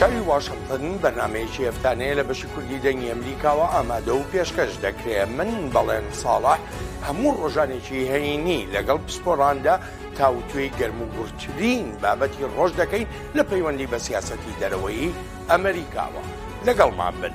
چاوی واشنتن بەرنمەیەکی هەفتانەیە لە بەشی کوردی دەنگی ئەمریکاوە ئامادە و پێشکەش دەکرێ من بەڵێن ساڵە هەموو ڕۆژانێکی هەینی لەگەڵ پسپۆراندا تاوتوێی گەرم و گورترین بابەتی ڕۆژ دەکەین لە پەیوەندی بە سیاسەتی دەرەوەی ئەمریکاوە لەگەڵمان بن.